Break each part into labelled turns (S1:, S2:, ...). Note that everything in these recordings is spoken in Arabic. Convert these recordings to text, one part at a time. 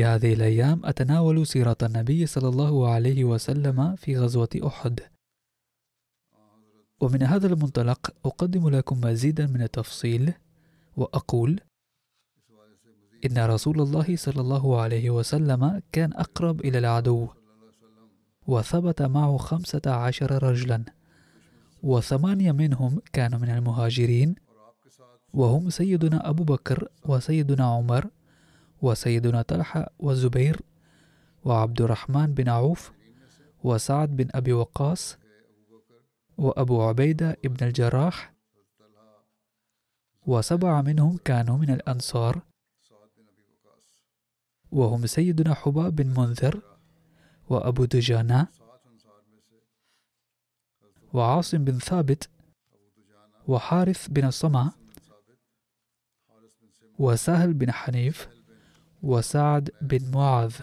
S1: في هذه الأيام أتناول سيرة النبي صلى الله عليه وسلم في غزوة أحد. ومن هذا المنطلق أقدم لكم مزيدا من التفصيل وأقول إن رسول الله صلى الله عليه وسلم كان أقرب إلى العدو وثبت معه خمسة عشر رجلا وثمانية منهم كانوا من المهاجرين وهم سيدنا أبو بكر وسيدنا عمر وسيدنا طلحة والزبير وعبد الرحمن بن عوف وسعد بن أبي وقاص وأبو عبيدة ابن الجراح وسبعة منهم كانوا من الأنصار وهم سيدنا حباب بن منذر وأبو دجانة وعاصم بن ثابت وحارث بن الصمع وسهل بن حنيف وسعد بن معاذ.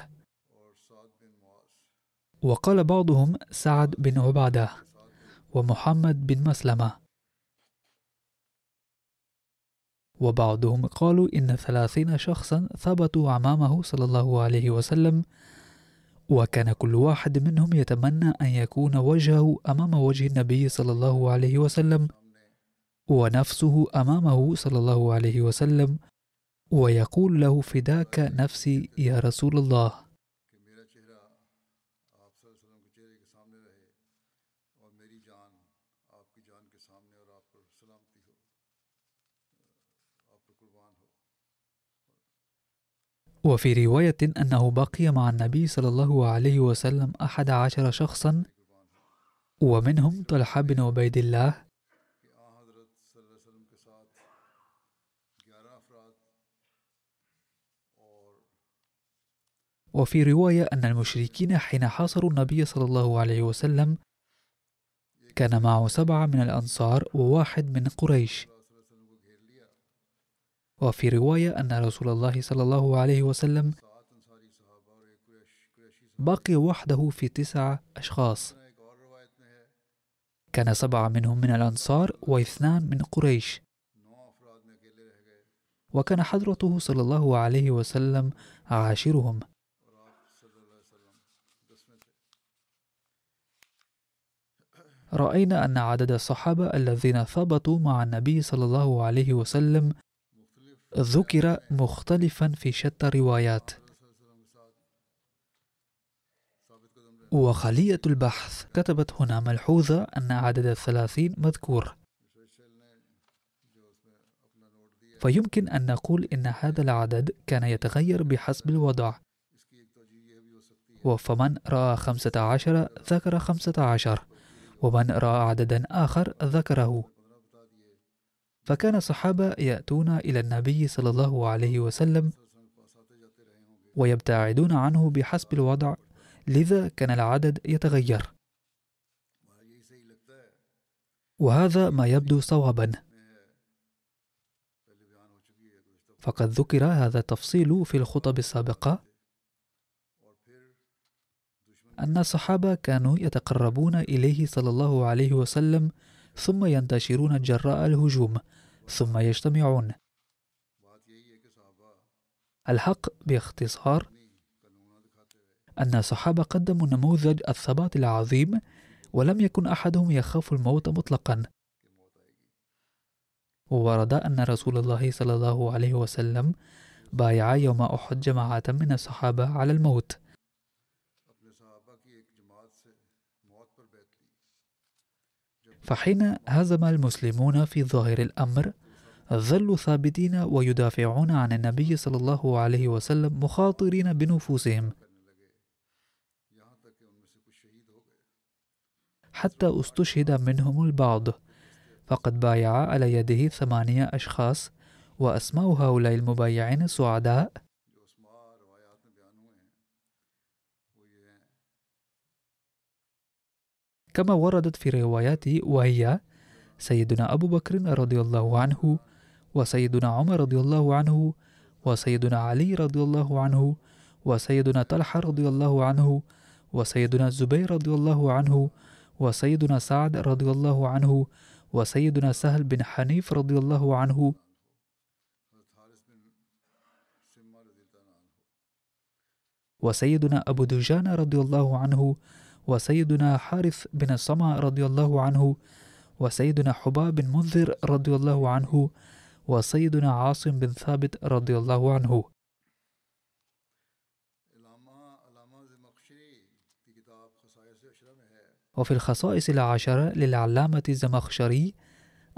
S1: وقال بعضهم سعد بن عبادة ومحمد بن مسلمة. وبعضهم قالوا إن ثلاثين شخصا ثبتوا أمامه صلى الله عليه وسلم وكان كل واحد منهم يتمنى أن يكون وجهه أمام وجه النبي صلى الله عليه وسلم ونفسه أمامه صلى الله عليه وسلم ويقول له فداك نفسي يا رسول الله. وفي رواية أنه بقي مع النبي صلى الله عليه وسلم أحد عشر شخصا ومنهم طلحة بن عبيد الله وفي رواية أن المشركين حين حاصروا النبي صلى الله عليه وسلم كان معه سبعة من الأنصار وواحد من قريش. وفي رواية أن رسول الله صلى الله عليه وسلم بقي وحده في تسعة أشخاص. كان سبعة منهم من الأنصار واثنان من قريش. وكان حضرته صلى الله عليه وسلم عاشرهم. رأينا أن عدد الصحابة الذين ثبتوا مع النبي صلى الله عليه وسلم ذكر مختلفا في شتى الروايات. وخلية البحث كتبت هنا ملحوظة أن عدد الثلاثين مذكور. فيمكن أن نقول إن هذا العدد كان يتغير بحسب الوضع. فمن رأى خمسة عشر ذكر خمسة عشر. ومن رأى عددا آخر ذكره. فكان الصحابة يأتون إلى النبي صلى الله عليه وسلم ويبتعدون عنه بحسب الوضع لذا كان العدد يتغير. وهذا ما يبدو صوابا. فقد ذكر هذا التفصيل في الخطب السابقة أن الصحابة كانوا يتقربون إليه صلى الله عليه وسلم ثم ينتشرون جراء الهجوم ثم يجتمعون. الحق باختصار أن الصحابة قدموا نموذج الثبات العظيم ولم يكن أحدهم يخاف الموت مطلقا. وورد أن رسول الله صلى الله عليه وسلم بايع يوم أحد جماعة من الصحابة على الموت. فحين هزم المسلمون في ظاهر الأمر ظلوا ثابتين ويدافعون عن النبي صلى الله عليه وسلم مخاطرين بنفوسهم. حتى استشهد منهم البعض. فقد بايع على يده ثمانية أشخاص وأسماء هؤلاء المبايعين السعداء كما وردت في روايات وهي سيدنا أبو بكر رضي الله عنه وسيدنا عمر رضي الله عنه وسيدنا علي رضي الله عنه وسيدنا طلحة رضي الله عنه وسيدنا الزبير رضي الله عنه وسيدنا سعد رضي الله عنه وسيدنا سهل بن حنيف رضي الله عنه. وسيدنا أبو دجان رضي الله عنه وسيدنا حارث بن الصمع رضي الله عنه وسيدنا حباب بن منذر رضي الله عنه وسيدنا عاصم بن ثابت رضي الله عنه. وفي الخصائص العشرة للعلامة الزمخشري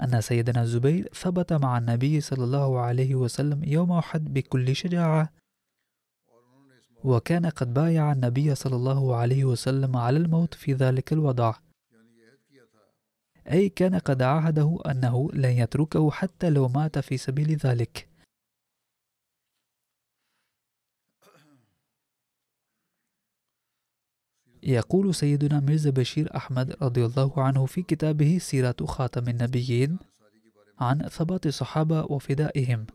S1: أن سيدنا الزبير ثبت مع النبي صلى الله عليه وسلم يوم أحد بكل شجاعة. وكان قد بايع النبي صلى الله عليه وسلم على الموت في ذلك الوضع. أي كان قد عاهده أنه لن يتركه حتى لو مات في سبيل ذلك. يقول سيدنا ميرزا بشير أحمد رضي الله عنه في كتابه سيرة خاتم النبيين عن ثبات الصحابة وفدائهم.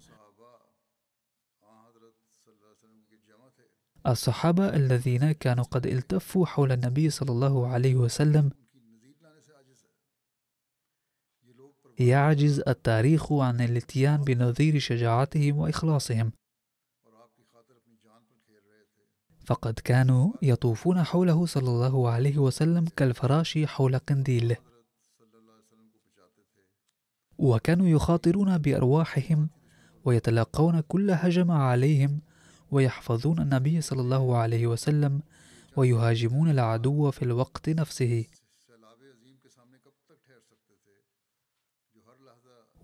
S1: الصحابة الذين كانوا قد التفوا حول النبي صلى الله عليه وسلم يعجز التاريخ عن الاتيان بنظير شجاعتهم وإخلاصهم. فقد كانوا يطوفون حوله صلى الله عليه وسلم كالفراش حول قنديل. وكانوا يخاطرون بأرواحهم ويتلقون كل هجم عليهم ويحفظون النبي صلى الله عليه وسلم ويهاجمون العدو في الوقت نفسه.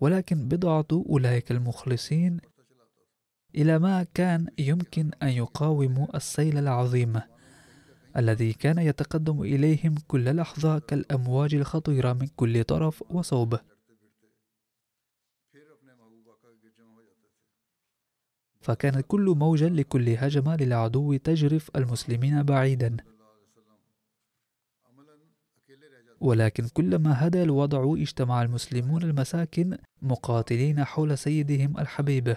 S1: ولكن بضعة أولئك المخلصين إلى ما كان يمكن أن يقاوموا السيل العظيم الذي كان يتقدم إليهم كل لحظة كالأمواج الخطيرة من كل طرف وصوب. فكانت كل موجة لكل هجمة للعدو تجرف المسلمين بعيدا. ولكن كلما هدى الوضع اجتمع المسلمون المساكن مقاتلين حول سيدهم الحبيب.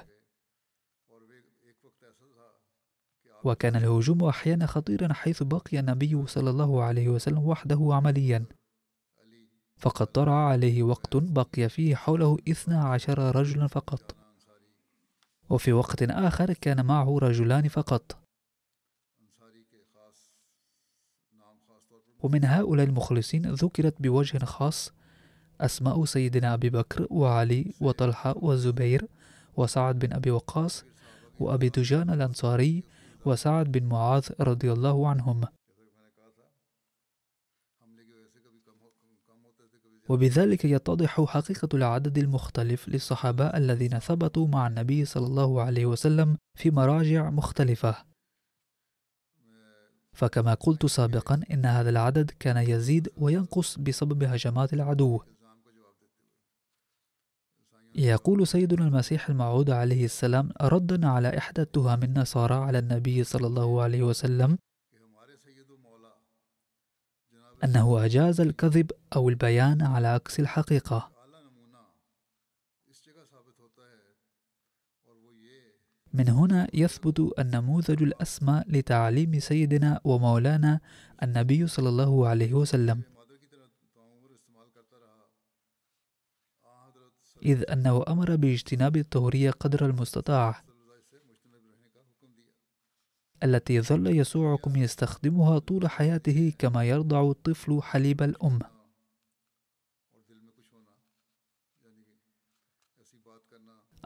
S1: وكان الهجوم أحيانا خطيرا حيث بقي النبي صلى الله عليه وسلم وحده عمليا. فقد طرأ عليه وقت بقي فيه حوله إثنى عشر رجلا فقط. وفي وقت آخر كان معه رجلان فقط. ومن هؤلاء المخلصين ذكرت بوجه خاص أسماء سيدنا أبي بكر وعلي وطلحة والزبير وسعد بن أبي وقاص وأبي دجان الأنصاري وسعد بن معاذ رضي الله عنهم. وبذلك يتضح حقيقة العدد المختلف للصحابة الذين ثبتوا مع النبي صلى الله عليه وسلم في مراجع مختلفة. فكما قلت سابقا إن هذا العدد كان يزيد وينقص بسبب هجمات العدو. يقول سيدنا المسيح الموعود عليه السلام ردا على إحدى التهم النصارى على النبي صلى الله عليه وسلم أنه أجاز الكذب أو البيان على عكس الحقيقة. من هنا يثبت النموذج الأسمى لتعليم سيدنا ومولانا النبي صلى الله عليه وسلم. إذ أنه أمر باجتناب الطهورية قدر المستطاع. التي ظل يسوعكم يستخدمها طول حياته كما يرضع الطفل حليب الأم.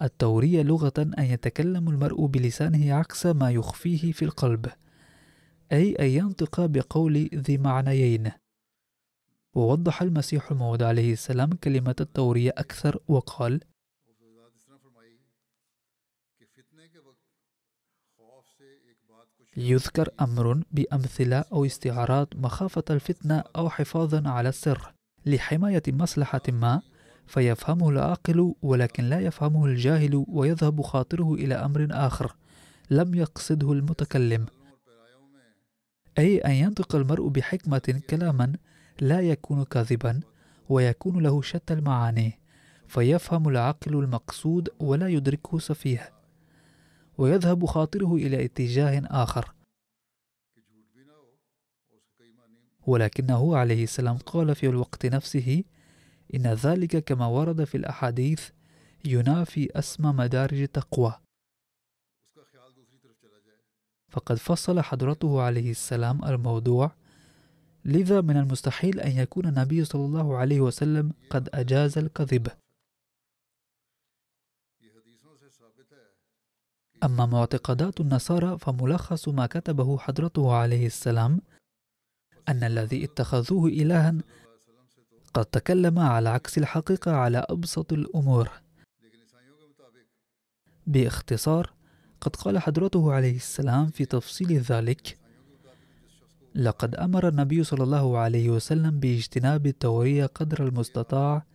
S1: التورية لغة أن يتكلم المرء بلسانه عكس ما يخفيه في القلب أي أن ينطق بقول ذي معنيين. ووضح المسيح الموعود عليه السلام كلمة التورية أكثر وقال يذكر أمر بأمثلة أو استعارات مخافة الفتنة أو حفاظا على السر لحماية مصلحة ما فيفهمه العاقل ولكن لا يفهمه الجاهل ويذهب خاطره إلى أمر آخر لم يقصده المتكلم. أي أن ينطق المرء بحكمة كلاما لا يكون كاذبا ويكون له شتى المعاني فيفهم العقل المقصود ولا يدركه سفيه ويذهب خاطره إلى اتجاه آخر. ولكنه عليه السلام قال في الوقت نفسه إن ذلك كما ورد في الأحاديث ينافي أسمى مدارج التقوى. فقد فصل حضرته عليه السلام الموضوع لذا من المستحيل أن يكون النبي صلى الله عليه وسلم قد أجاز الكذب. أما معتقدات النصارى فملخص ما كتبه حضرته عليه السلام أن الذي اتخذوه إلها قد تكلم على عكس الحقيقة على أبسط الأمور. باختصار قد قال حضرته عليه السلام في تفصيل ذلك لقد أمر النبي صلى الله عليه وسلم باجتناب التورية قدر المستطاع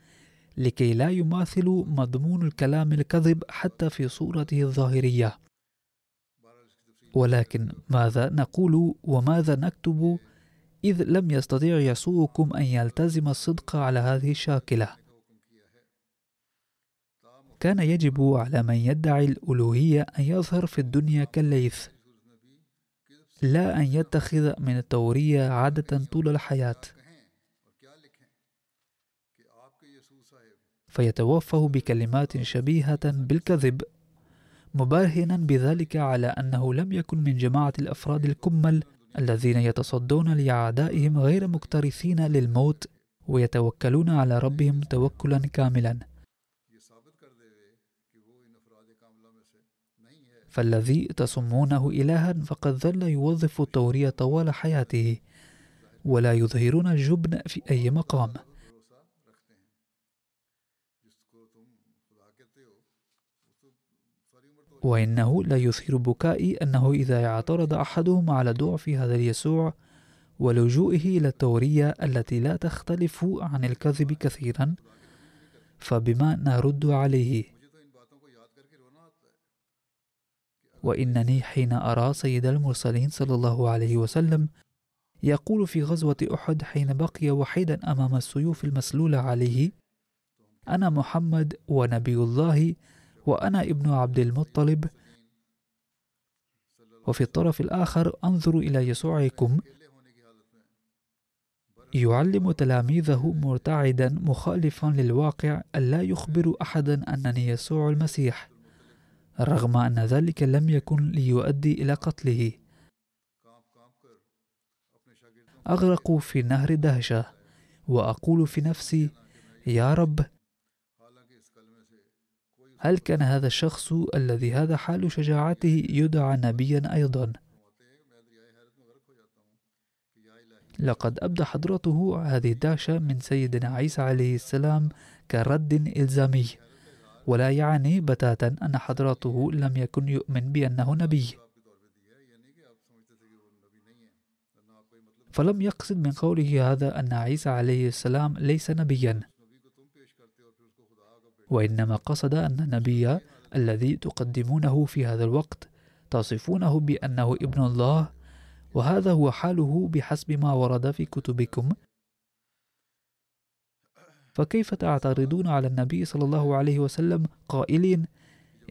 S1: لكي لا يماثل مضمون الكلام الكذب حتى في صورته الظاهرية. ولكن ماذا نقول وماذا نكتب إذ لم يستطيع يسوعكم أن يلتزم الصدق على هذه الشاكلة؟ كان يجب على من يدعي الألوهية أن يظهر في الدنيا كالليث لا أن يتخذ من التورية عادة طول الحياة. فيتوفه بكلمات شبيهة بالكذب مبرهنا بذلك على أنه لم يكن من جماعة الأفراد الكمل الذين يتصدون لأعدائهم غير مكترثين للموت ويتوكلون على ربهم توكلا كاملا. فالذي تصمونه إلها فقد ظل يوظف التورية طوال حياته ولا يظهرون الجبن في أي مقام. وإنه لا يثير بكائي أنه إذا اعترض أحدهم على ضعف هذا اليسوع ولجوئه إلى التورية التي لا تختلف عن الكذب كثيرا فبما نرد عليه. وإنني حين أرى سيد المرسلين صلى الله عليه وسلم يقول في غزوة أحد حين بقي وحيدا أمام السيوف المسلولة عليه أنا محمد ونبي الله وأنا ابن عبد المطلب. وفي الطرف الآخر أنظر إلى يسوعكم. يعلم تلاميذه مرتعدا مخالفا للواقع ألا يخبر أحدا أنني يسوع المسيح رغم أن ذلك لم يكن ليؤدي إلى قتله. أغرق في نهر دهشة وأقول في نفسي يا رب هل كان هذا الشخص الذي هذا حال شجاعته يدعى نبيا أيضا؟ لقد أبدى حضرته هذه الدهشة من سيدنا عيسى عليه السلام كرد إلزامي ولا يعني بتاتا أن حضرته لم يكن يؤمن بأنه نبي. فلم يقصد من قوله هذا أن عيسى عليه السلام ليس نبيا. وإنما قصد أن النبي الذي تقدمونه في هذا الوقت تصفونه بأنه ابن الله وهذا هو حاله بحسب ما ورد في كتبكم. فكيف تعترضون على النبي صلى الله عليه وسلم قائلين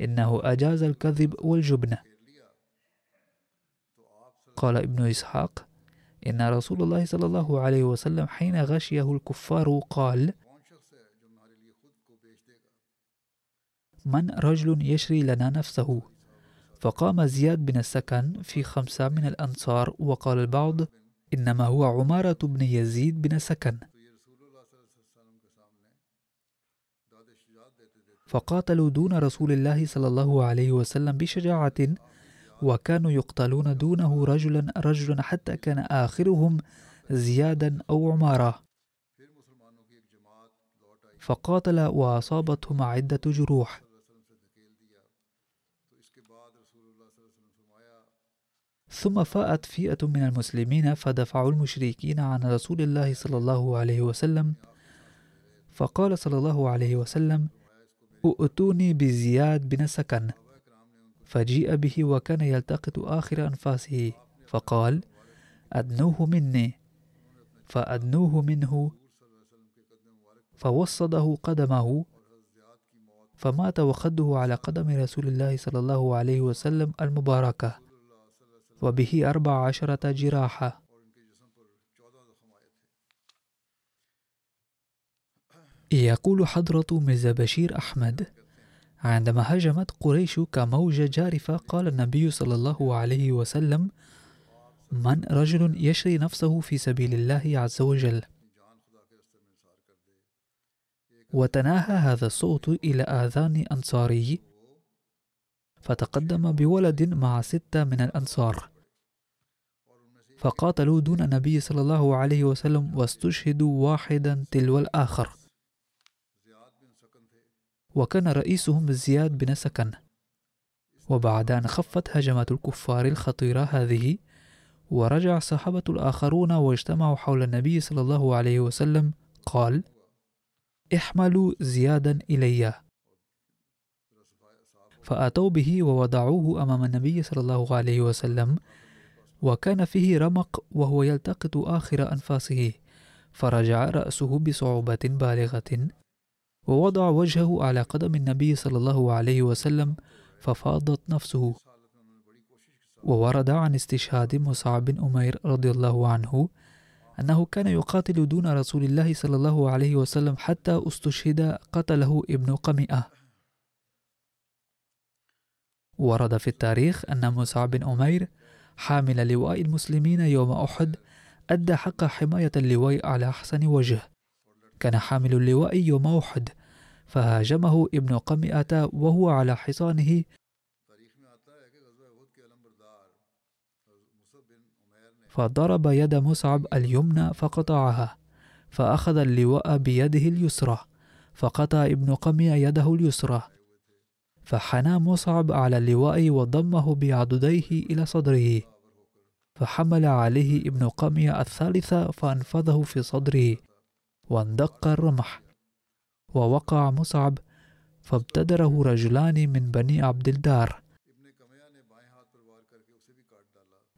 S1: إنه أجاز الكذب والجبن قال ابن إسحاق إن رسول الله صلى الله عليه وسلم حين غشيه الكفار قال من رجل يشري لنا نفسه. فقام زياد بن السكن في خمسة من الأنصار وقال البعض إنما هو عمارة بن يزيد بن السكن. فقاتلوا دون رسول الله صلى الله عليه وسلم بشجاعة وكانوا يقتلون دونه رجلا رجلا حتى كان آخرهم زيادا أو عمارة. فقاتل وأصابتهم عدة جروح. ثم فاءت فئة من المسلمين فدفعوا المشركين عن رسول الله صلى الله عليه وسلم. فقال صلى الله عليه وسلم ائتوني بزياد بن سكن. فجيء به وكان يلتقط آخر أنفاسه. فقال أدنوه مني. فأدنوه منه فوصده قدمه فمات وخده على قدم رسول الله صلى الله عليه وسلم المباركة. وبه أربع عشرة جراحة. يقول حضرة ميرزا بشير أحمد عندما هجمت قريش كموجة جارفة قال النبي صلى الله عليه وسلم من رجل يشري نفسه في سبيل الله عز وجل وتناهى هذا الصوت إلى آذان أنصاري فتقدم بولد مع ستة من الأنصار. فقاتلوا دون النبي صلى الله عليه وسلم واستشهدوا واحدا تلو الآخر. وكان رئيسهم زياد بن سكن. وبعد أن خفت هجمات الكفار الخطيرة هذه ورجع الصحابة الآخرون واجتمعوا حول النبي صلى الله عليه وسلم. قال احملوا زيادا إلي. فأتوا به ووضعوه أمام النبي صلى الله عليه وسلم. وكان فيه رمق وهو يلتقط آخر أنفاسه فرجع رأسه بصعوبة بالغة ووضع وجهه على قدم النبي صلى الله عليه وسلم ففاضت نفسه. وورد عن استشهاد مصعب بن أمير رضي الله عنه أنه كان يقاتل دون رسول الله صلى الله عليه وسلم حتى استشهد قتله ابن قمئة. ورد في التاريخ أن مصعب بن أمير حامل لواء المسلمين يوم أحد أدى حق حماية اللواء على أحسن وجه. كان حامل اللواء يوم أحد فهاجمه ابن قمئة وهو على حصانه. فضرب يد مصعب اليمنى فقطعها فأخذ اللواء بيده اليسرى فقطع ابن قمية يده اليسرى. فحنى مصعب على اللواء وضمه بعضديه إلى صدره فحمل عليه ابن قمية الثالثة فأنفذه في صدره واندق الرمح. ووقع مصعب فابتدره رجلان من بني عبد الدار.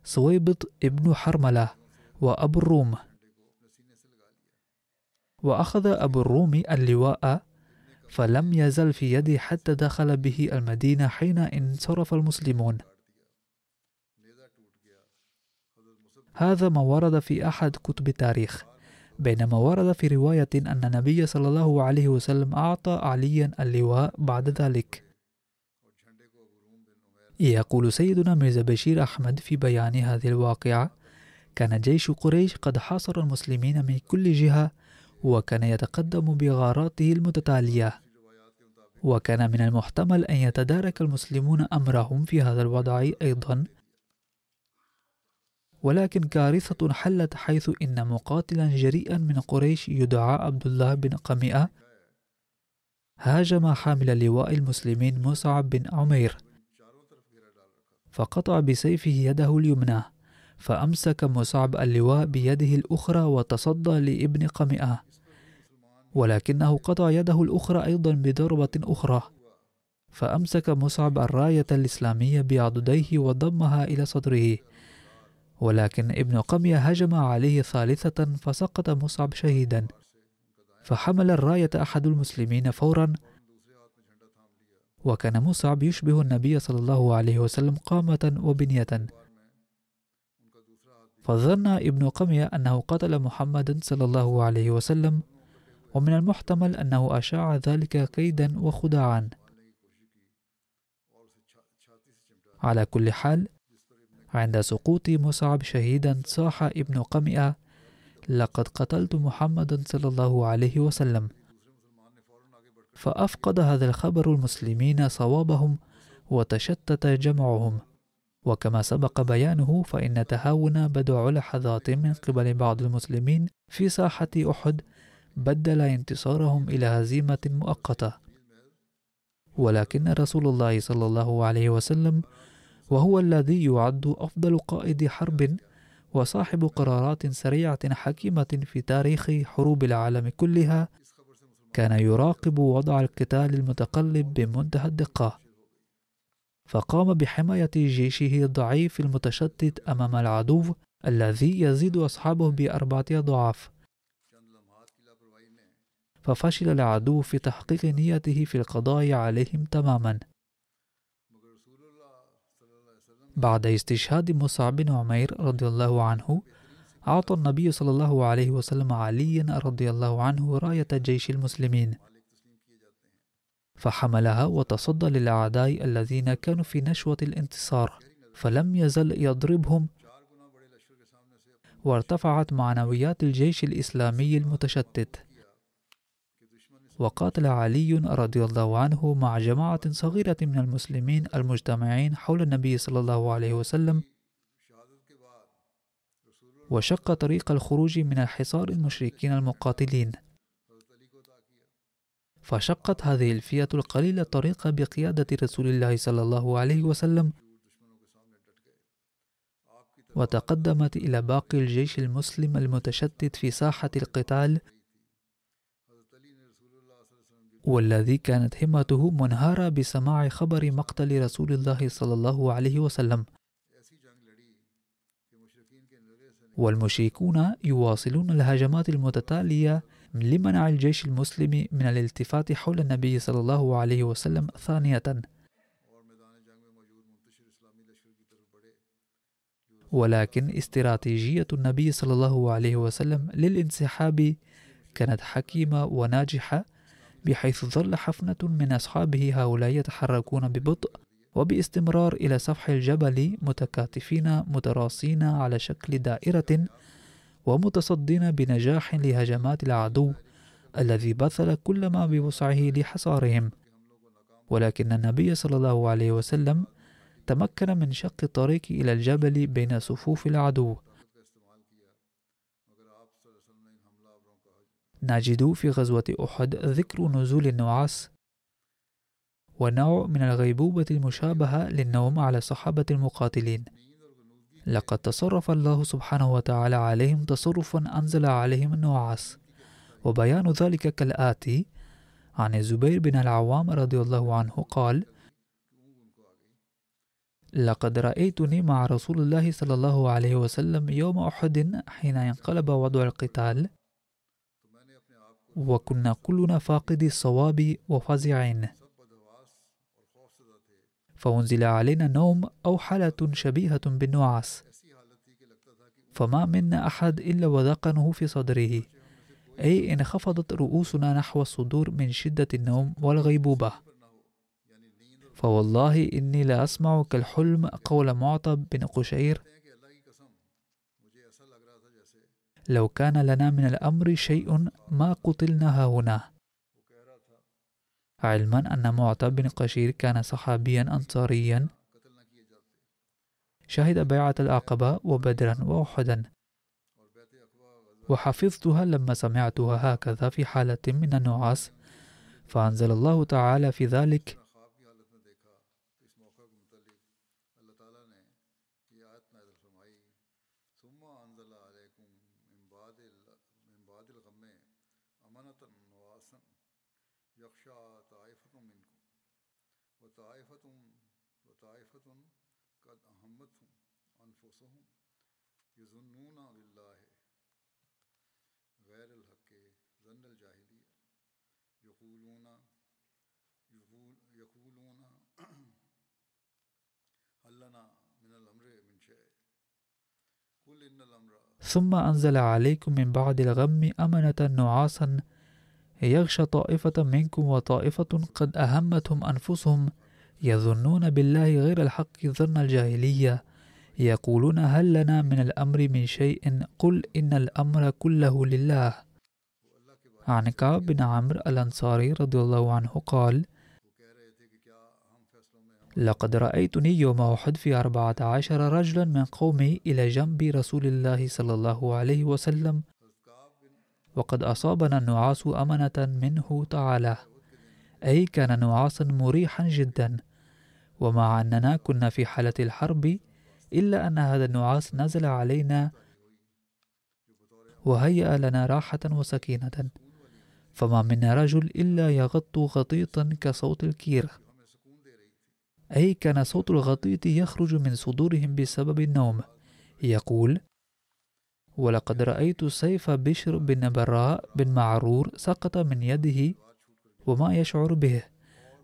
S1: سويبط ابن حرملة وأبو الروم. وأخذ أبو الروم اللواء فلم يزل في يدي حتى دخل به المدينة حين انصرف المسلمون. هذا ما ورد في أحد كتب التاريخ بينما ورد في رواية أن النبي صلى الله عليه وسلم أعطى عليا اللواء بعد ذلك. يقول سيدنا ميرزا بشير أحمد في بيان هذه الواقعة كان جيش قريش قد حاصر المسلمين من كل جهة وكان يتقدم بغاراته المتتالية. وكان من المحتمل أن يتدارك المسلمون أمرهم في هذا الوضع أيضا. ولكن كارثة حلت حيث إن مقاتلا جريئا من قريش يدعى عبد الله بن قمئة. هاجم حامل لواء المسلمين مصعب بن عمير. فقطع بسيفه يده اليمنى. فأمسك مصعب اللواء بيده الأخرى وتصدى لابن قمئة. ولكنه قطع يده الأخرى أيضا بضربة أخرى. فأمسك مصعب الراية الإسلامية بعضديه وضمها إلى صدره. ولكن ابن قمية هجم عليه ثالثة فسقط مصعب شهيدا. فحمل الراية أحد المسلمين فورا. وكان مصعب يشبه النبي صلى الله عليه وسلم قامة وبنية. فظن ابن قمية أنه قتل محمدا صلى الله عليه وسلم. ومن المحتمل أنه أشاع ذلك كيدا وخداعا. على كل حال عند سقوط مصعب شهيدا صاح ابن قمئة لقد قتلت محمدا صلى الله عليه وسلم. فأفقد هذا الخبر المسلمين صوابهم وتشتت جمعهم. وكما سبق بيانه فإن تهاون بدع لحظات من قبل بعض المسلمين في ساحة أحد بدل انتصارهم إلى هزيمة مؤقتة. ولكن رسول الله صلى الله عليه وسلم وهو الذي يعد أفضل قائد حرب وصاحب قرارات سريعة حكيمة في تاريخ حروب العالم كلها كان يراقب وضع القتال المتقلب بمنتهى الدقة. فقام بحماية جيشه الضعيف المتشتت أمام العدو الذي يزيد أصحابه بأربعة أضعاف. ففشل العدو في تحقيق نيته في القضاء عليهم تماما. بعد استشهاد مصعب بن عمير رضي الله عنه أعطى النبي صلى الله عليه وسلم عليا رضي الله عنه راية جيش المسلمين. فحملها وتصدى للأعداء الذين كانوا في نشوة الانتصار فلم يزل يضربهم. وارتفعت معنويات الجيش الإسلامي المتشتت. وقاتل علي رضي الله عنه مع جماعة صغيرة من المسلمين المجتمعين حول النبي صلى الله عليه وسلم. وشق طريق الخروج من الحصار المشركين المقاتلين. فشقت هذه الفئة القليلة الطريق بقيادة رسول الله صلى الله عليه وسلم. وتقدمت إلى باقي الجيش المسلم المتشتت في ساحة القتال. والذي كانت همته منهارة بسماع خبر مقتل رسول الله صلى الله عليه وسلم. والمشركون يواصلون الهجمات المتتالية لمنع الجيش المسلم من الالتفات حول النبي صلى الله عليه وسلم ثانية. ولكن استراتيجية النبي صلى الله عليه وسلم للانسحاب كانت حكيمة وناجحة بحيث ظل حفنة من أصحابه هؤلاء يتحركون ببطء وباستمرار إلى سفح الجبل متكاتفين متراصين على شكل دائرة ومتصدين بنجاح لهجمات العدو الذي بذل كل ما بوسعه لحصارهم. ولكن النبي صلى الله عليه وسلم تمكن من شق الطريق إلى الجبل بين صفوف العدو. نجد في غزوة أحد ذكر نزول النعاس ونوع من الغيبوبة المشابهة للنوم على الصحابة المقاتلين. لقد تصرف الله سبحانه وتعالى عليهم تصرفا أنزل عليهم النعاس وبيان ذلك كالآتي عن الزبير بن العوام رضي الله عنه قال لقد رأيتني مع رسول الله صلى الله عليه وسلم يوم أحد حين انقلب وضع القتال وكنا كلنا فاقدي الصواب وفزعين. فأنزل علينا نوم أو حالة شبيهة بالنعاس فما منا أحد إلا وذقنه في صدره. أي انخفضت رؤوسنا نحو الصدور من شدة النوم والغيبوبة. فوالله إني لأسمع كالحلم قول معطب بن قشير. لو كان لنا من الأمر شيء ما قتلنا هنا علما أن معطب بن قشير كان صحابيا أنصاريا. شهد بيعة العقبة وبدرا وأحدا. وحفظتها لما سمعتها هكذا في حالة من النعاس. فأنزل الله تعالى في ذلك ثم أنزل عليكم من بعد الغم أمنة نعاسا يغشى طائفة منكم وطائفة قد أهمتهم أنفسهم يظنون بالله غير الحق ظن الجاهلية يقولون هل لنا من الأمر من شيء قل إن الأمر كله لله. عن كعب بن عمرو الأنصاري رضي الله عنه قال لقد رأيتني يوم أحد في أربعة عشر رجلا من قومي إلى جنب رسول الله صلى الله عليه وسلم وقد أصابنا النعاس أمنة منه تعالى. أي كان نعاسا مريحا جدا. ومع أننا كنا في حالة الحرب إلا أن هذا النعاس نزل علينا وهيأ لنا راحة وسكينة. فما منا رجل إلا يغط غطيطا كصوت الكير. أي كان صوت الغطيط يخرج من صدورهم بسبب النوم. يقول ولقد رأيت سيف بشر بن براء بن معرور سقط من يده وما يشعر به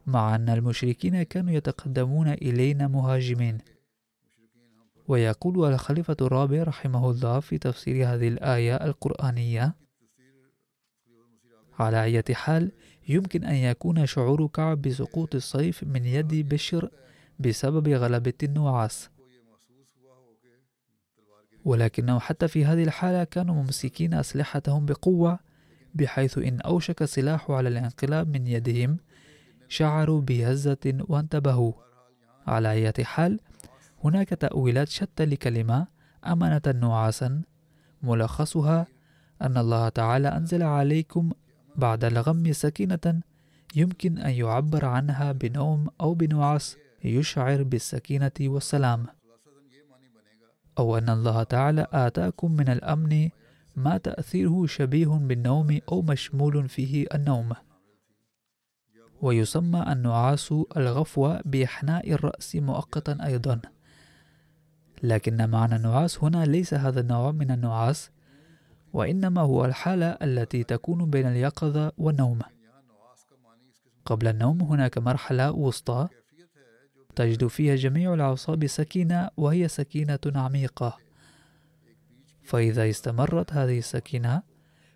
S1: مع أن المشركين كانوا يتقدمون إلينا مهاجمين. ويقول الخليفة الرابع رحمه الله في تفسير هذه الآية القرآنية على أي حال يمكن أن يكون شعور كعب بسقوط الصيف من يد بشر بسبب غلبة النعاس ولكنه حتى في هذه الحالة كانوا ممسكين أسلحتهم بقوة بحيث إن أوشك السلاح على الانقلاب من يدهم شعروا بهزة وانتبهوا. على أي حال هناك تأويلات شتى لكلمة أمنة نعاسا ملخصها أن الله تعالى أنزل عليكم بعد الغم سكينة يمكن أن يعبر عنها بنوم أو بنعاس يشعر بالسكينة والسلام. أو أن الله تعالى آتاكم من الأمن ما تأثيره شبيه بالنوم أو مشمول فيه النوم. ويسمى النعاس الغفوة بإحناء الرأس مؤقتا أيضا. لكن معنى النعاس هنا ليس هذا النوع من النعاس وإنما هو الحالة التي تكون بين اليقظة والنوم. قبل النوم هناك مرحلة وسطى تجد فيها جميع الأعصاب سكينة وهي سكينة عميقة. فإذا استمرت هذه السكينة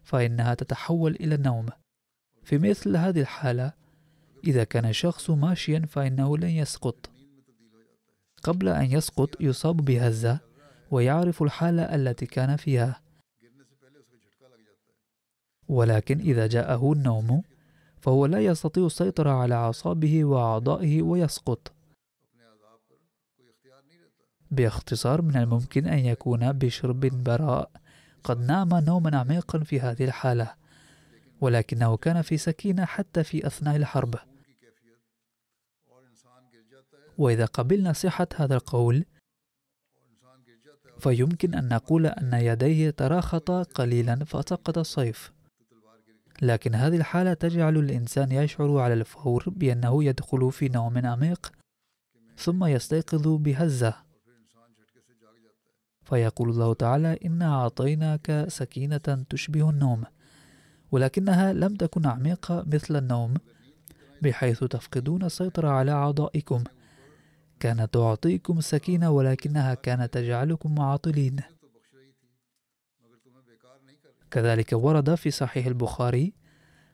S1: فإنها تتحول إلى النوم. في مثل هذه الحالة إذا كان الشخص ماشيا فإنه لن يسقط. قبل أن يسقط يصاب بهزة ويعرف الحالة التي كان فيها. ولكن إذا جاءه النوم فهو لا يستطيع السيطرة على أعصابه وأعضائه ويسقط. باختصار من الممكن أن يكون بشر بن براء. قد نام نوما عميقا في هذه الحالة ولكنه كان في سكينة حتى في أثناء الحرب. وإذا قبلنا صحة هذا القول فيمكن أن نقول أن يديه تراخطا قليلا فسقط الصيف. لكن هذه الحالة تجعل الإنسان يشعر على الفور بأنه يدخل في نوم عميق ثم يستيقظ بهزة. فيقول الله تعالى إنا أعطيناك سكينة تشبه النوم ولكنها لم تكن عميقة مثل النوم بحيث تفقدون السيطرة على أعضائكم. كانت تعطيكم سكينة ولكنها كانت تجعلكم معطلين. كذلك ورد في صحيح البخاري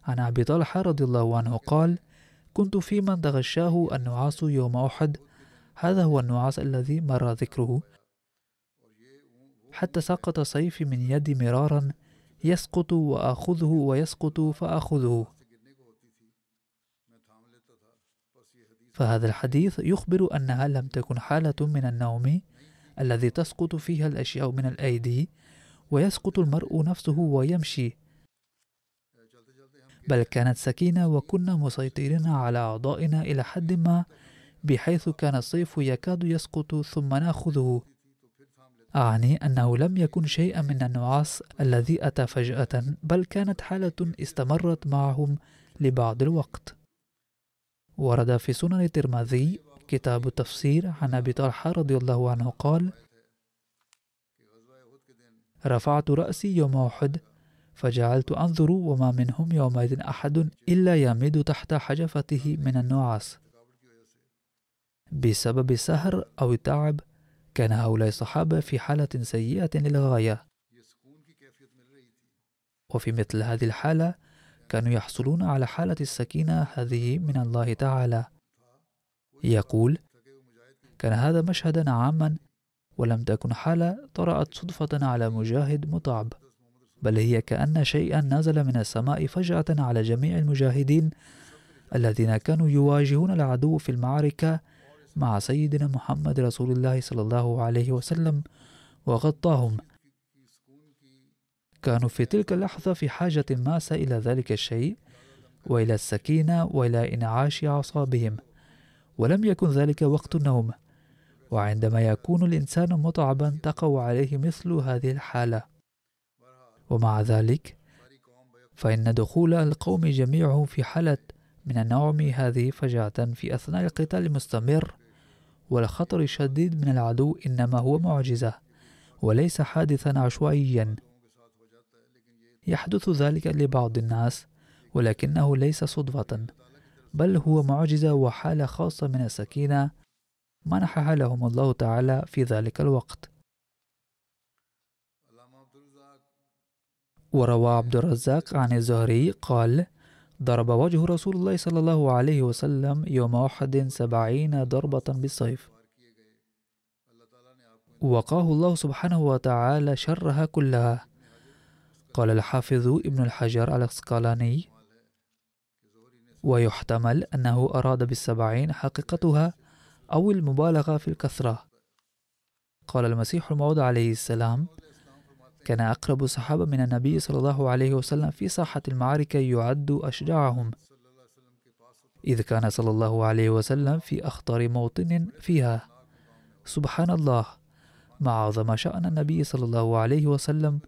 S1: عن أبي طلحة رضي الله عنه قال كنت في من تغشاه النعاس يوم أحد هذا هو النعاس الذي مر ذكره. حتى سقط سيفي من يدي مرارا يسقط وآخذه ويسقط فآخذه. فهذا الحديث يخبر أنها لم تكن حالة من النوم الذي تسقط فيها الأشياء من الأيدي ويسقط المرء نفسه ويمشي. بل كانت سكينة وكنا مسيطرين على أعضائنا إلى حد ما بحيث كان الصيف يكاد يسقط ثم نأخذه. أعني أنه لم يكن شيئا من النعاس الذي أتى فجأة بل كانت حالة استمرت معهم لبعض الوقت. ورد في سنن الترمذي كتاب التفسير عن أبي طلحة رضي الله عنه قال رفعت رأسي يوم أحد فجعلت أنظر وما منهم يومئذ أحد إلا يمد تحت حجفته من النعاس. بسبب سهر أو تعب كان هؤلاء الصحابة في حالة سيئة للغاية. وفي مثل هذه الحالة كانوا يحصلون على حالة السكينة هذه من الله تعالى. يقول كان هذا مشهدا عاما ولم تكن حالة طرأت صدفة على مجاهد مطعب. بل هي كأن شيئا نزل من السماء فجأة على جميع المجاهدين الذين كانوا يواجهون العدو في المعركة مع سيدنا محمد رسول الله صلى الله عليه وسلم وغطاهم. كانوا في تلك اللحظة في حاجة ماسة إلى ذلك الشيء وإلى السكينة وإلى إنعاش أعصابهم. ولم يكن ذلك وقت النوم. وعندما يكون الإنسان متعبا تقع عليه مثل هذه الحالة. ومع ذلك فإن دخول القوم جميعهم في حالة من النوم هذه فجأة في أثناء القتال المستمر والخطر الشديد من العدو إنما هو معجزة وليس حادثا عشوائيا. يحدث ذلك لبعض الناس ولكنه ليس صدفة بل هو معجزة وحالة خاصة من السكينة منحها لهم الله تعالى في ذلك الوقت. وروى عبد الرزاق عن الزهري قال ضرب وجه رسول الله صلى الله عليه وسلم يوم أحد سبعين ضربة بالسيف وقاه الله سبحانه وتعالى شرها كلها. قال الحافظ ابن الحجر الأسقلاني ويحتمل أنه أراد بالسبعين حقيقتها أو المبالغة في الكثرة. قال المسيح الموعود عليه السلام كان أقرب الصحابة من النبي صلى الله عليه وسلم في ساحة المعركة يعد أشجعهم إذ كان صلى الله عليه وسلم في أخطر موطن فيها. سبحان الله ما عظم شأن النبي صلى الله عليه وسلم.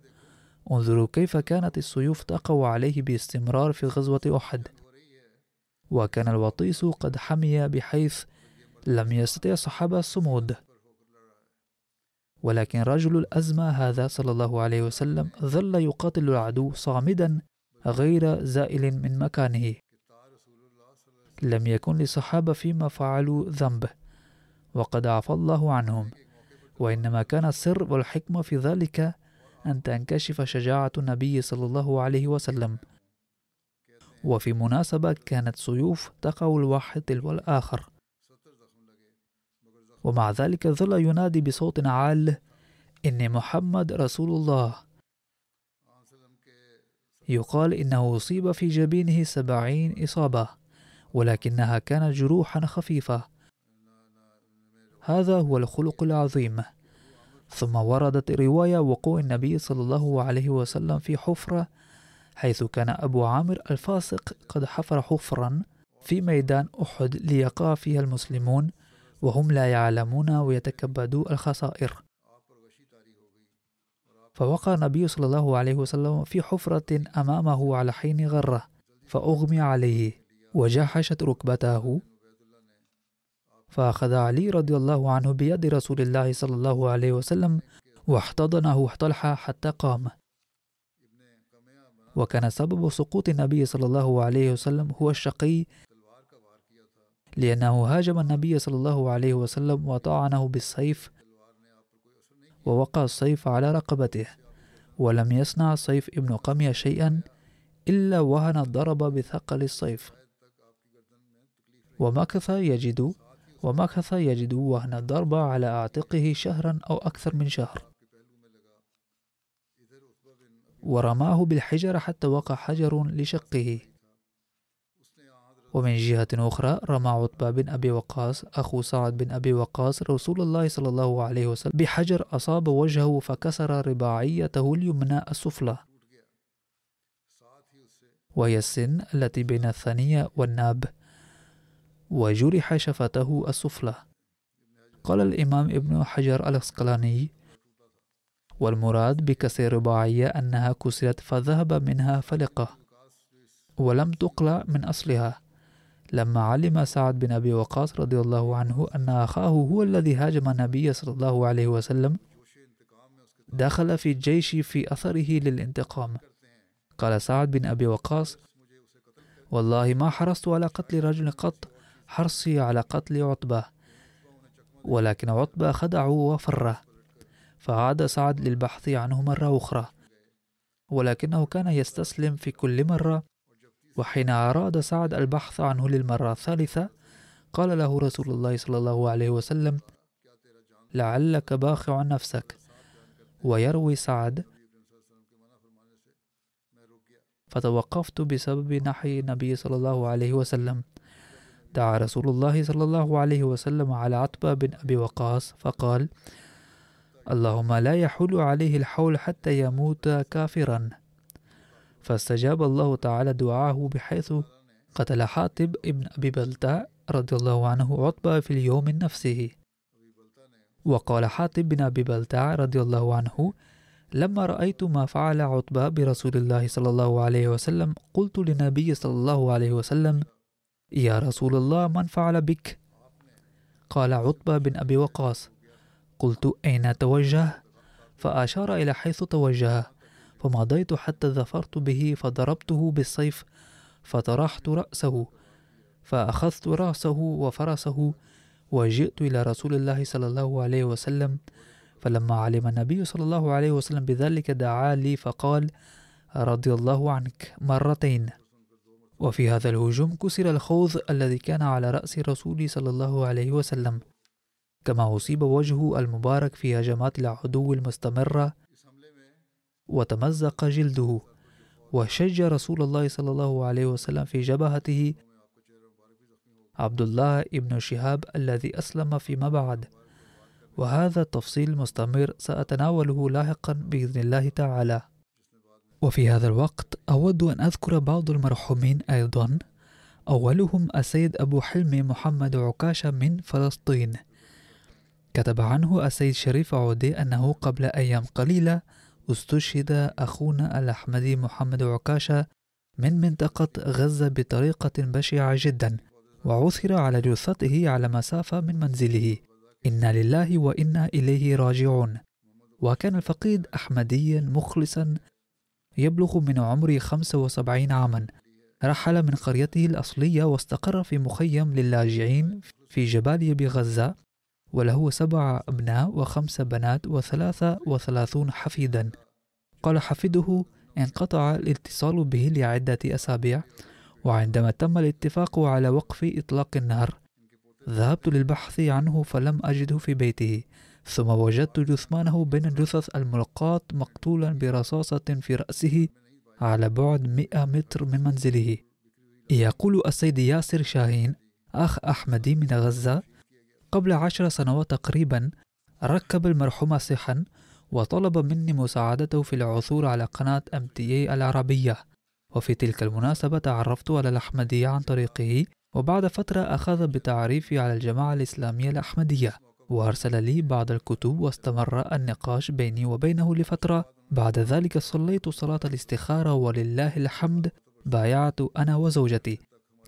S1: انظروا كيف كانت السيوف تقع عليه باستمرار في غزوة أحد. وكان الوطيس قد حمي بحيث لم يستطع الصحابة الصمود. ولكن رجل الأزمة هذا صلى الله عليه وسلم ظل يقاتل العدو صامدا غير زائل من مكانه. لم يكن للصحابة فيما فعلوا ذنب وقد عفى الله عنهم. وإنما كان السر والحكمة في ذلك أن تنكشف شجاعة النبي صلى الله عليه وسلم. وفي مناسبة كانت سيوف تقع الواحد تلو الآخر. ومع ذلك ظل ينادي بصوت عال إن محمد رسول الله. يقال إنه أصيب في جبينه سبعين إصابة ولكنها كانت جروحا خفيفة. هذا هو الخلق العظيم. ثم وردت رواية وقوع النبي صلى الله عليه وسلم في حفرة حيث كان أبو عامر الفاسق قد حفر حفرا في ميدان أحد ليقع فيها المسلمون. وهم لا يعلمون ويتكبدوا الخسائر. فوقع النبي صلى الله عليه وسلم في حفرة أمامه على حين غرة فأغمي عليه وجحشت ركبته فأخذ علي رضي الله عنه بيد رسول الله صلى الله عليه وسلم واحتضنه طلحة حتى قام. وكان سبب سقوط النبي صلى الله عليه وسلم هو الشقي لأنه هاجم النبي صلى الله عليه وسلم وطعنه بالسيف ووقع السيف على رقبته ولم يصنع سيف ابن قمية شيئا إلا وهن الضرب بثقل السيف. ومكث يجد ومكث يجد وهن الضرب على عاتقه شهرا أو أكثر من شهر. ورماه بالحجر حتى وقع حجر لشقه. ومن جهة أخرى رمى عتبة بن أبي وقاص أخو سعد بن أبي وقاص رسول الله صلى الله عليه وسلم بحجر أصاب وجهه فكسر رباعيته اليمنى السفلى. وهي السن التي بين الثانية والناب. وجرح شفته السفلى. قال الإمام ابن حجر الأسقلاني والمراد بكسر رباعية أنها كسرت فذهب منها فلقة ولم تقلع من أصلها. لما علم سعد بن أبي وقاص رضي الله عنه أن أخاه هو الذي هاجم النبي صلى الله عليه وسلم دخل في الجيش في أثره للانتقام. قال سعد بن أبي وقاص والله ما حرصت على قتل رجل قط حرصي على قتل عتبة ولكن عتبة خدعه وفره فعاد سعد للبحث عنه مرة أخرى ولكنه كان يستسلم في كل مرة وحين أراد سعد البحث عنه للمرة الثالثة قال له رسول الله صلى الله عليه وسلم لعلك باخع نفسك. ويروي سعد فتوقفت بسبب نحي النبي صلى الله عليه وسلم. دعا رسول الله صلى الله عليه وسلم على عتبة بن أبي وقاص فقال اللهم لا يحول عليه الحول حتى يموت كافرا. فاستجاب الله تعالى دعاه بحيث قتل حاتب ابن أبي بلتع رضي الله عنه عتبة في اليوم نفسه. وقال حاتب بن أبي بلتع رضي الله عنه لما رأيت ما فعل عتبة برسول الله صلى الله عليه وسلم قلت للنبي صلى الله عليه وسلم يا رسول الله من فعل بك؟ قال عتبة بن أبي وقاص قلت أين توجه؟ فأشار إلى حيث توجه. فمضيت حتى ظفرت به فضربته بالسيف فطرحت رأسه فأخذت رأسه وفرسه وجئت إلى رسول الله صلى الله عليه وسلم. فلما علم النبي صلى الله عليه وسلم بذلك دعا لي فقال رضي الله عنك مرتين. وفي هذا الهجوم كسر الخوذ الذي كان على رأس رسول صلى الله عليه وسلم. كما أصيب وجهه المبارك في هجمات العدو المستمرة وتمزق جلده وشج رسول الله صلى الله عليه وسلم في جبهته عبد الله ابن شهاب الذي أسلم فيما بعد. وهذا التفصيل مستمر سأتناوله لاحقا بإذن الله تعالى. وفي هذا الوقت أود أن أذكر بعض المرحومين أيضا. أولهم السيد أبو حلمي محمد عكاشة من فلسطين. كتب عنه السيد شريف عودي أنه قبل أيام قليلة استشهد أخونا الأحمدي محمد عكاشة من منطقة غزة بطريقة بشعة جدا وعثر على جثته على مسافة من منزله. إنا لله وإنا إليه راجعون. وكان الفقيد أحمديا مخلصا يبلغ من عمر 75 عاما. رحل من قريته الأصلية واستقر في مخيم للاجئين في جباليا بغزة. وله سبع أبناء وخمس بنات وثلاثة وثلاثون حفيدا. قال حفيده انقطع الاتصال به لعدة أسابيع وعندما تم الاتفاق على وقف إطلاق النار ذهبت للبحث عنه فلم أجده في بيته ثم وجدت جثمانه بين الجثث الملقاة مقتولا برصاصة في رأسه على بعد مئة متر من منزله. يقول السيد ياسر شاهين أخ أحمدي من غزة قبل عشر سنوات تقريبا ركب المرحوم صحا وطلب مني مساعدته في العثور على قناة MTA العربية. وفي تلك المناسبة تعرفت على الأحمدية عن طريقه وبعد فترة أخذ بتعريفي على الجماعة الإسلامية الأحمدية وأرسل لي بعض الكتب واستمر النقاش بيني وبينه لفترة. بعد ذلك صليت صلاة الاستخارة ولله الحمد بايعت أنا وزوجتي.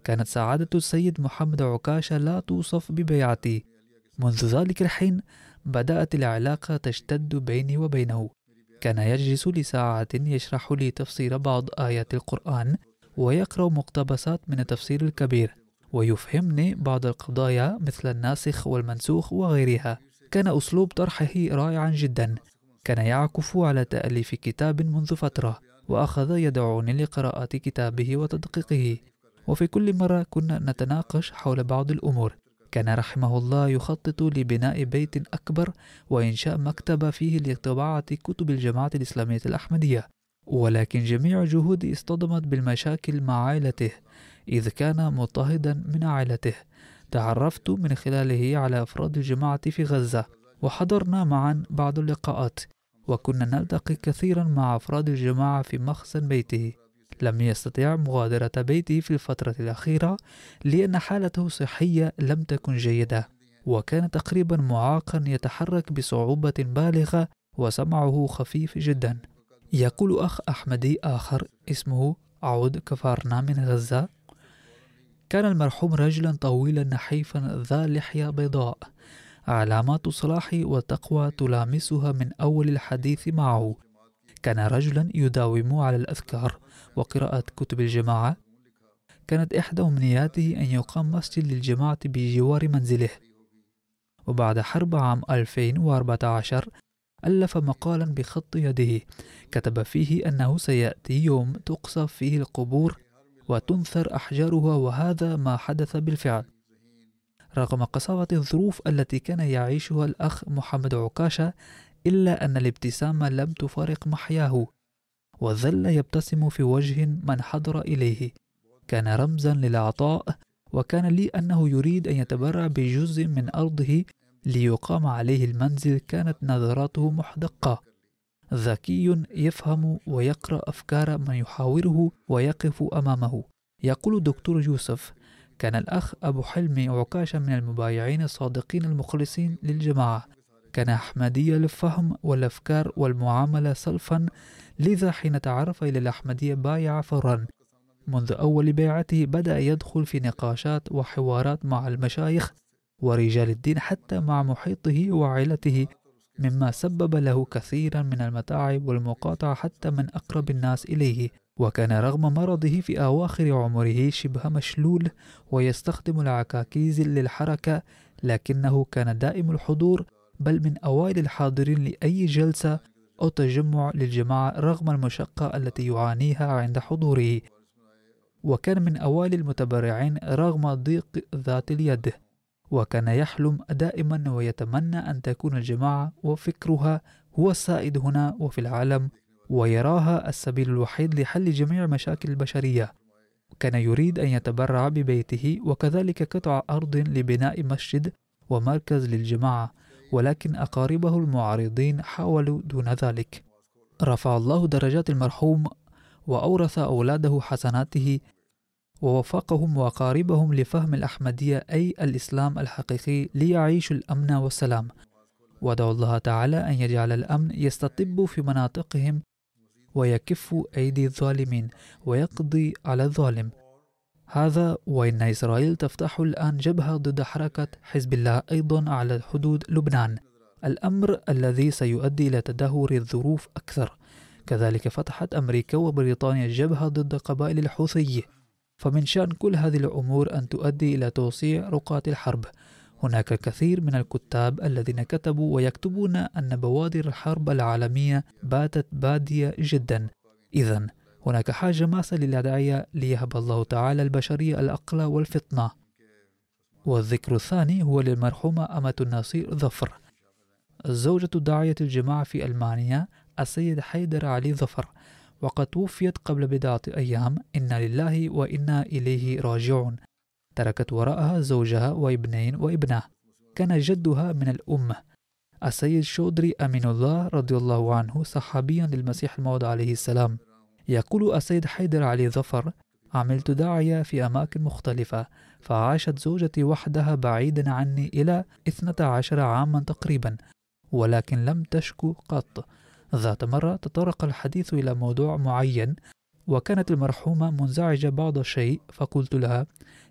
S1: كانت سعادة السيد محمد عكاشة لا توصف ببيعتي. منذ ذلك الحين بدأت العلاقة تشتد بيني وبينه. كان يجلس لساعات يشرح لي تفسير بعض آيات القرآن ويقرأ مقتبسات من التفسير الكبير ويفهمني بعض القضايا مثل الناسخ والمنسوخ وغيرها. كان أسلوب طرحه رائعا جدا. كان يعكف على تأليف كتاب منذ فترة وأخذ يدعوني لقراءة كتابه وتدقيقه. وفي كل مرة كنا نتناقش حول بعض الأمور. كان رحمه الله يخطط لبناء بيت أكبر وإنشاء مكتبة فيه لطباعة كتب الجماعة الإسلامية الأحمدية. ولكن جميع جهودي اصطدمت بالمشاكل مع عائلته إذ كان مضطهدا من عائلته. تعرفت من خلاله على أفراد الجماعة في غزة وحضرنا معا بعض اللقاءات وكنا نلتقي كثيرا مع أفراد الجماعة في مخزن بيته. لم يستطع مغادرة بيته في الفترة الأخيرة لأن حالته الصحية لم تكن جيدة وكان تقريبا معاقا يتحرك بصعوبة بالغة وسمعه خفيف جدا. يقول أخ أحمدي آخر اسمه عود كفارنا من غزة كان المرحوم رجلا طويلا نحيفا ذا لحية بيضاء علامات الصلاح والتقوى تلامسها من أول الحديث معه. كان رجلا يداوم على الأذكار وقراءة كتب الجماعة. كانت إحدى أمنياته أن يقام مسجد للجماعة بجوار منزله. وبعد حرب عام 2014 ألف مقالا بخط يده. كتب فيه أنه سيأتي يوم تقصف فيه القبور وتنثر أحجارها وهذا ما حدث بالفعل. رغم قساوة الظروف التي كان يعيشها الأخ محمد عكاشة إلا أن الابتسامة لم تفارق محياه. وظل يبتسم في وجه من حضر إليه. كان رمزا للعطاء وكان لي أنه يريد أن يتبرع بجزء من أرضه ليقام عليه المنزل كانت نظراته محدقة. ذكي يفهم ويقرأ أفكار من يحاوره ويقف أمامه. يقول الدكتور يوسف كان الأخ أبو حلمي عكاشة من المبايعين الصادقين المخلصين للجماعة. كان أحمدية للفهم والأفكار والمعاملة سلفا لذا حين تعرف إلى الأحمدية بايع فورا. منذ أول بيعته بدأ يدخل في نقاشات وحوارات مع المشايخ ورجال الدين حتى مع محيطه وعائلته مما سبب له كثيرا من المتاعب والمقاطعة حتى من أقرب الناس إليه. وكان رغم مرضه في أواخر عمره شبه مشلول ويستخدم العكاكيز للحركة لكنه كان دائم الحضور بل من أوائل الحاضرين لأي جلسة أو تجمع للجماعة رغم المشقة التي يعانيها عند حضوره وكان من أوائل المتبرعين رغم ضيق ذات اليد وكان يحلم دائما ويتمنى أن تكون الجماعة وفكرها هو السائد هنا وفي العالم ويراها السبيل الوحيد لحل جميع مشاكل البشرية. كان يريد أن يتبرع ببيته وكذلك قطع أرض لبناء مسجد ومركز للجماعة. ولكن أقاربه المعارضين حاولوا دون ذلك. رفع الله درجات المرحوم وأورث أولاده حسناته ووفقهم وأقاربهم لفهم الأحمدية أي الإسلام الحقيقي ليعيشوا الأمن والسلام. ودعوا الله تعالى أن يجعل الأمن يستطب في مناطقهم ويكف أيدي الظالمين ويقضي على الظالم. هذا وإن إسرائيل تفتح الآن جبهة ضد حركة حزب الله أيضا على حدود لبنان. الأمر الذي سيؤدي إلى تدهور الظروف أكثر. كذلك فتحت أمريكا وبريطانيا جبهة ضد قبائل الحوثي. فمن شأن كل هذه الأمور أن تؤدي إلى توسيع رقعة الحرب. هناك الكثير من الكتاب الذين كتبوا ويكتبون أن بوادر الحرب العالمية باتت بادية جدا. إذا هناك حاجة ماسة للأدعية ليهب الله تعالى البشرية الأقل والفطنة. والذكر الثاني هو للمرحومة أمة النصير ظفر. زوجة داعية الجماعة في ألمانيا السيد حيدر علي ظفر. وقد توفيت قبل بضعة أيام. إنا لله وإنا إليه راجعون. تركت وراءها زوجها وابنين وابنة. كان جدها من الأمة. السيد شودري أمين الله رضي الله عنه صحابيا للمسيح الموعود عليه السلام. يقول السيد حيدر علي ظفر عملت داعية في أماكن مختلفة فعاشت زوجتي وحدها بعيدا عني إلى 12 عاما تقريبا ولكن لم تشكو قط ذات مرة تطرق الحديث إلى موضوع معين وكانت المرحومة منزعجة بعض الشيء فقلت لها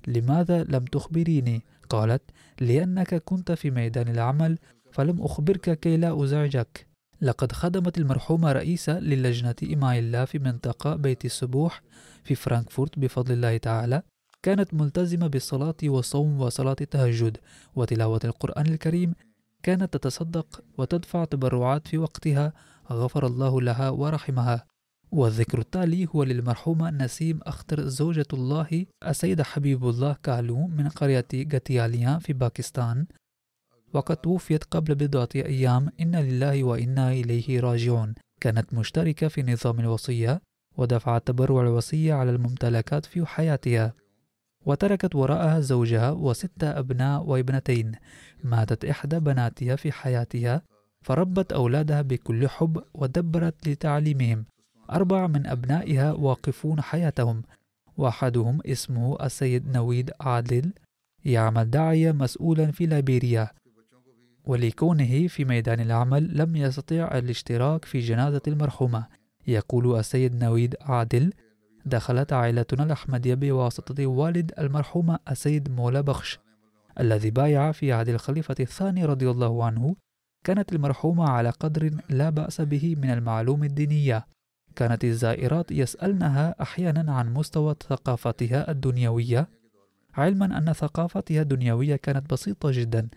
S1: لماذا لم تخبريني؟ قالت لأنك كنت في ميدان العمل فلم أخبرك كي لا أزعجك لقد خدمت المرحومة رئيسة للجنة إماء الله في منطقة بيت السبوح في فرانكفورت بفضل الله تعالى كانت ملتزمة بالصلاة والصوم وصلاة التهجد وتلاوة القرآن الكريم كانت تتصدق وتدفع تبرعات في وقتها غفر الله لها ورحمها. والذكر التالي هو للمرحومة نسيم أختر زوجة الله السيد حبيب الله كالو من قرية غتياليا في باكستان. وقد توفيت قبل بضعة أيام. إن لله وإنا إليه راجعون. كانت مشتركة في نظام الوصية ودفعت تبرع الوصية على الممتلكات في حياتها. وتركت وراءها زوجها وستة أبناء وابنتين. ماتت إحدى بناتها في حياتها فربت أولادها بكل حب ودبرت لتعليمهم. أربعة من أبنائها واقفون حياتهم. وأحدهم اسمه السيد نويد عادل. يعمل داعية مسؤولا في ليبيريا. ولكونه في ميدان العمل لم يستطع الاشتراك في جنازة المرحومة. يقول السيد نويد عادل دخلت عائلتنا الأحمدية بواسطة والد المرحومة السيد مولا بخش الذي بايع في عهد الخليفة الثاني رضي الله عنه. كانت المرحومة على قدر لا بأس به من المعلوم الدينية. كانت الزائرات يسألنها أحيانا عن مستوى ثقافتها الدنيوية. علما أن ثقافتها الدنيوية كانت بسيطة جدا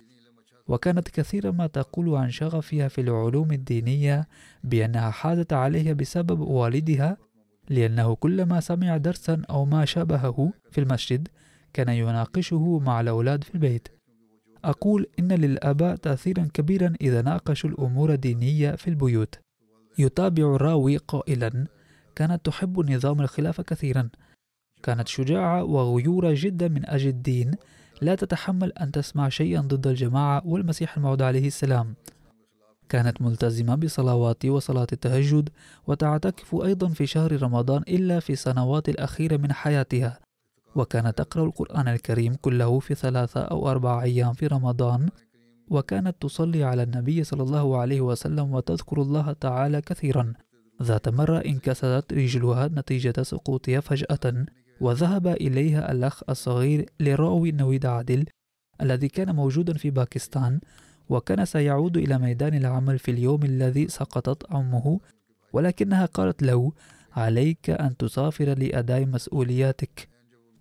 S1: وكانت كثيرا ما تقول عن شغفها في العلوم الدينية بأنها حازت عليها بسبب والدها لأنه كلما سمع درسا أو ما شابهه في المسجد كان يناقشه مع الأولاد في البيت. أقول إن للآباء تأثيرا كبيرا إذا ناقشوا الأمور الدينية في البيوت. يتابع الراوي قائلا كانت تحب نظام الخلافة كثيرا. كانت شجاعة وغيورة جدا من أجل الدين لا تتحمل أن تسمع شيئا ضد الجماعة والمسيح الموعود عليه السلام. كانت ملتزمة بصلوات وصلاة التهجد وتعتكف أيضا في شهر رمضان إلا في السنوات الأخيرة من حياتها. وكانت تقرأ القرآن الكريم كله في ثلاثة أو أربع أيام في رمضان. وكانت تصلي على النبي صلى الله عليه وسلم وتذكر الله تعالى كثيرا. ذات مرة انكسرت رجلها نتيجة سقوطها فجأة. وذهب إليها الأخ الصغير لرأوي نويد عادل الذي كان موجودا في باكستان وكان سيعود إلى ميدان العمل في اليوم الذي سقطت أمه ولكنها قالت له عليك أن تسافر لأداء مسؤولياتك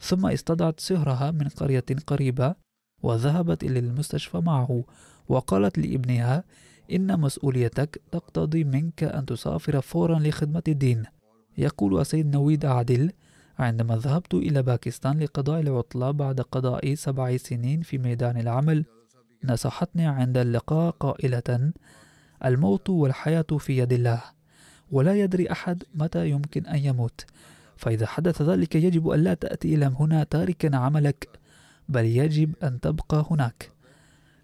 S1: ثم استدعت سهرها من قرية قريبة وذهبت إلى المستشفى معه وقالت لابنها إن مسؤوليتك تقتضي منك أن تسافر فورا لخدمة الدين يقول السيد نويد عادل عندما ذهبت إلى باكستان لقضاء العطلة بعد قضاء سبع سنين في ميدان العمل نصحتني عند اللقاء قائلة الموت والحياة في يد الله ولا يدري أحد متى يمكن أن يموت فإذا حدث ذلك يجب أن لا تأتي إلى هنا تاركا عملك بل يجب أن تبقى هناك.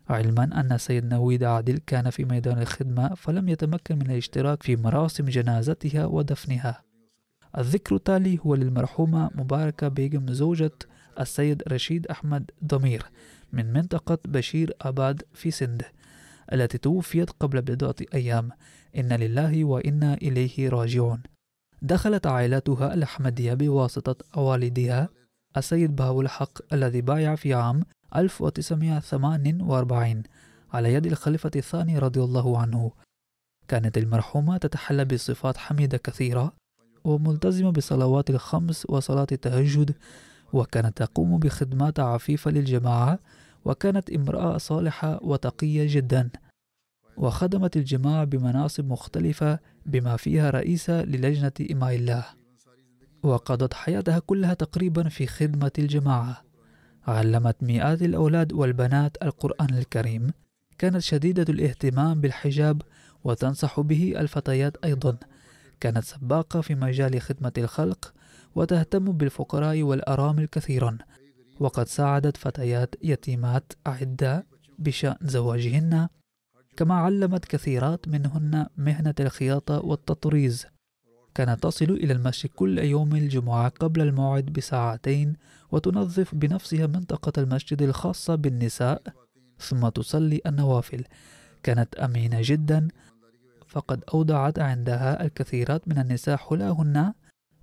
S1: علما أن السيد نويد عادل كان في ميدان الخدمة فلم يتمكن من الاشتراك في مراسم جنازتها ودفنها. الذكر التالي هو للمرحومة مباركة بيغم زوجة السيد رشيد أحمد ضمير من منطقة بشير أباد في سند التي توفيت قبل بضعة أيام. إن لله وإنا إليه راجعون. دخلت عائلتها الأحمدية بواسطة والدها السيد بهاو الحق الذي بايع في عام 1948 على يد الخليفة الثاني رضي الله عنه. كانت المرحومة تتحلى بصفات حميدة كثيرة وملتزمة بصلوات الخمس وصلاة التهجد وكانت تقوم بخدمات عفيفة للجماعة وكانت امرأة صالحة وتقية جدا. وخدمت الجماعة بمناصب مختلفة بما فيها رئيسة للجنة إماء الله. وقضت حياتها كلها تقريبا في خدمة الجماعة. علمت مئات الأولاد والبنات القرآن الكريم. كانت شديدة الاهتمام بالحجاب وتنصح به الفتيات أيضا. كانت سباقة في مجال خدمة الخلق وتهتم بالفقراء والأرامل كثيرا. وقد ساعدت فتيات يتيمات أعدة بشأن زواجهن كما علمت كثيرات منهن مهنة الخياطة والتطريز. كانت تصل إلى المسجد كل يوم الجمعة قبل الموعد بساعتين وتنظف بنفسها منطقة المسجد الخاصة بالنساء ثم تصلي النوافل. كانت أمينة جدا فقد أودعت عندها الكثيرات من النساء حلاهن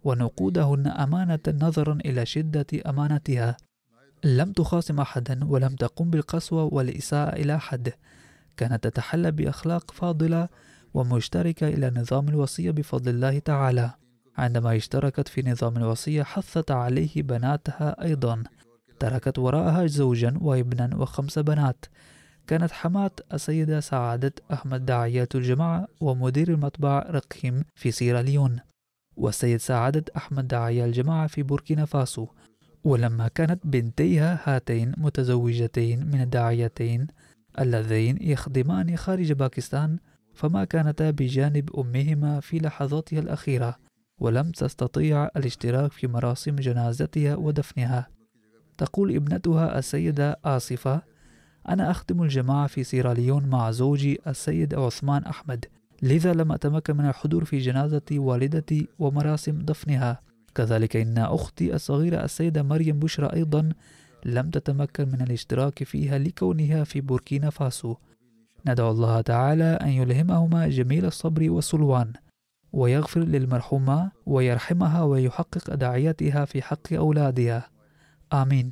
S1: ونقودهن أمانة نظرا إلى شدة أمانتها. لم تخاصم أحدا ولم تقم بالقسوة والإساءة إلى أحد. كانت تتحلى بأخلاق فاضلة ومشتركة إلى نظام الوصية بفضل الله تعالى. عندما اشتركت في نظام الوصية حثت عليه بناتها أيضا. تركت وراءها زوجا وابنا وخمس بنات. كانت حماة السيدة سعادة أحمد داعية الجماعة ومدير المطبع رقيم في سيراليون والسيد سعادة أحمد داعية الجماعة في بوركينا فاسو. ولما كانت بنتيها هاتين متزوجتين من الداعيتين اللذين يخدمان خارج باكستان فما كانتا بجانب أمهما في لحظاتها الأخيرة ولم تستطيع الاشتراك في مراسم جنازتها ودفنها. تقول ابنتها السيدة آصفة أنا أخدم الجماعة في سيراليون مع زوجي السيد عثمان أحمد لذا لم أتمكن من الحضور في جنازة والدتي ومراسم دفنها. كذلك إن أختي الصغيرة السيدة مريم بشرى أيضا لم تتمكن من الاشتراك فيها لكونها في بوركينا فاسو. ندعو الله تعالى أن يلهمهما جميل الصبر والسلوان ويغفر للمرحومة ويرحمها ويحقق أدعيتها في حق أولادها. آمين.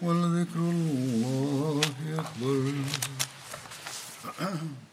S2: ولذكر الله أكبر.